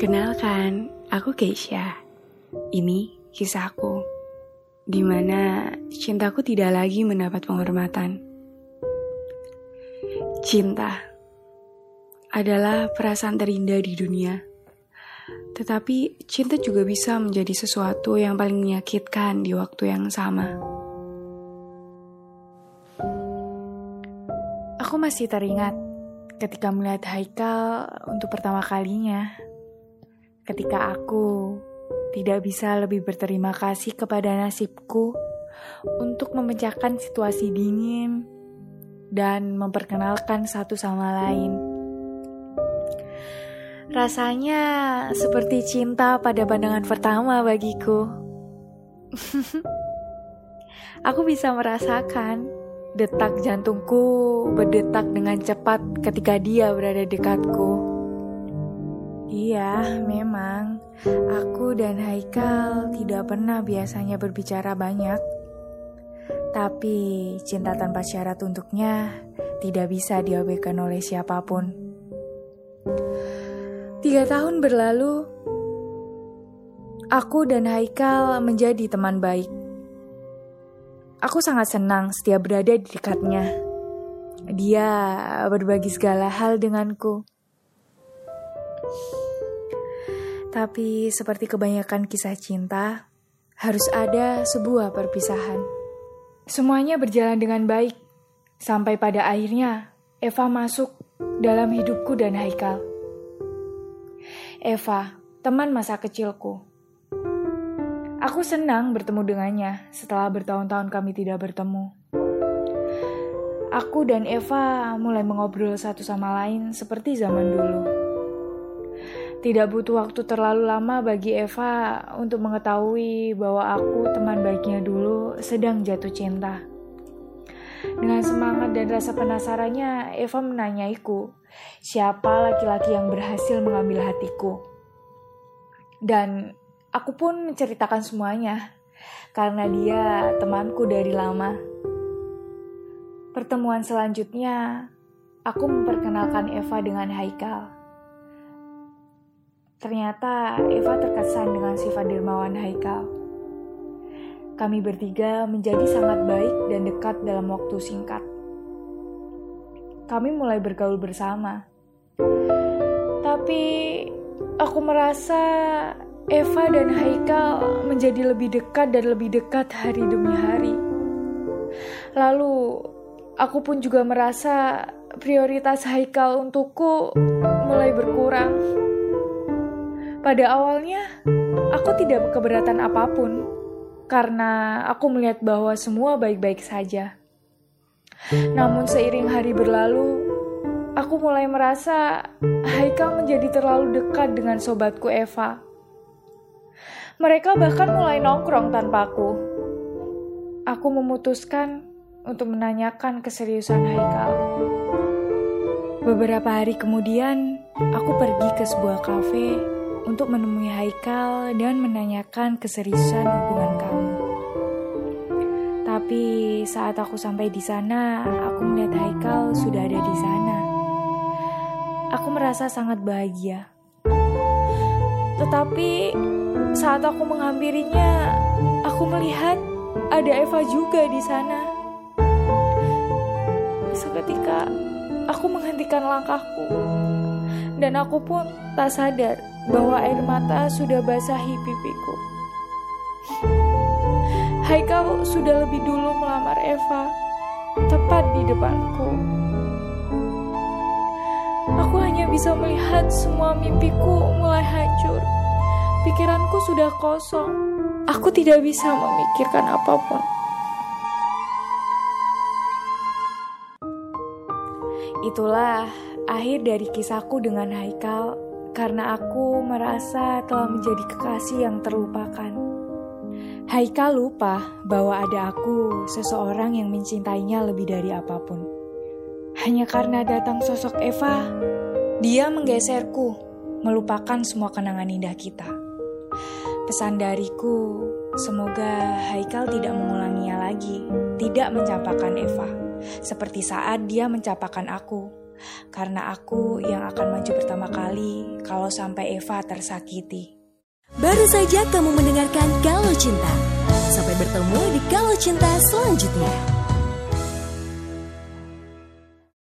Kenalkan, aku Keisha. Ini kisahku, di mana cintaku tidak lagi mendapat penghormatan. Cinta adalah perasaan terindah di dunia. Tetapi cinta juga bisa menjadi sesuatu yang paling menyakitkan di waktu yang sama. Aku masih teringat ketika melihat Haikal untuk pertama kalinya. Ketika aku tidak bisa lebih berterima kasih kepada nasibku untuk memecahkan situasi dingin dan memperkenalkan satu sama lain. Rasanya seperti cinta pada pandangan pertama bagiku. Aku bisa merasakan detak jantungku berdetak dengan cepat ketika dia berada dekatku. Iya, memang aku dan Haikal tidak pernah biasanya berbicara banyak. Tapi cinta tanpa syarat untuknya tidak bisa diabaikan oleh siapa pun. Tiga tahun berlalu, aku dan Haikal menjadi teman baik. Aku sangat senang setiap berada di dekatnya. Dia berbagi segala hal denganku. Tapi seperti kebanyakan kisah cinta, harus ada sebuah perpisahan. Semuanya berjalan dengan baik, sampai pada akhirnya Eva masuk dalam hidupku dan Haikal. Eva, teman masa kecilku. Aku senang bertemu dengannya setelah bertahun-tahun kami tidak bertemu. Aku dan Eva mulai mengobrol satu sama lain seperti zaman dulu. Tidak butuh waktu terlalu lama bagi Eva untuk mengetahui bahwa aku teman baiknya dulu sedang jatuh cinta. Dengan semangat dan rasa penasarannya, Eva menanyaiku, siapa laki-laki yang berhasil mengambil hatiku. Dan aku pun menceritakan semuanya, karena dia temanku dari lama. Pertemuan selanjutnya, aku memperkenalkan Eva dengan Haikal. Ternyata Eva terkesan dengan sifat dermawan Haikal. Kami bertiga menjadi sangat baik dan dekat dalam waktu singkat. Kami mulai bergaul bersama. Tapi aku merasa Eva dan Haikal menjadi lebih dekat dan lebih dekat hari demi hari. Lalu aku pun juga merasa prioritas Haikal untukku mulai berkurang. Pada awalnya, aku tidak keberatan apa pun karena aku melihat bahwa semua baik-baik saja. Namun seiring hari berlalu, aku mulai merasa Haikal menjadi terlalu dekat dengan sobatku Eva. Mereka bahkan mulai nongkrong tanpa aku. Aku memutuskan untuk menanyakan keseriusan Haikal. Beberapa hari kemudian, aku pergi ke sebuah kafe untuk menemui Haikal dan menanyakan keseriusan hubungan kami. Tapi saat aku sampai di sana, aku melihat Haikal sudah ada di sana. Aku merasa sangat bahagia. Tetapi saat aku menghampirinya, aku melihat ada Eva juga di sana. Seketika aku menghentikan langkahku dan aku pun tak sadar bahwa air mata sudah basahi pipiku. Haikal sudah lebih dulu melamar Eva, tepat di depanku. Aku hanya bisa melihat semua mimpiku mulai hancur. Pikiranku sudah kosong. Aku tidak bisa memikirkan apa pun. Itulah akhir dari kisahku dengan Haikal karena aku merasa telah menjadi kekasih yang terlupakan. Haikal lupa bahwa ada aku, seseorang yang mencintainya lebih dari apa pun. Hanya karena datang sosok Eva, dia menggeserku, melupakan semua kenangan indah kita. Pesan dariku, semoga Haikal tidak mengulanginya lagi, tidak mencapakan Eva, seperti saat dia mencapakan aku karena aku yang akan maju pertama kali kalau sampai Eva tersakiti. Baru saja kamu mendengarkan Kalau Cinta. Sampai bertemu di Kalau Cinta selanjutnya.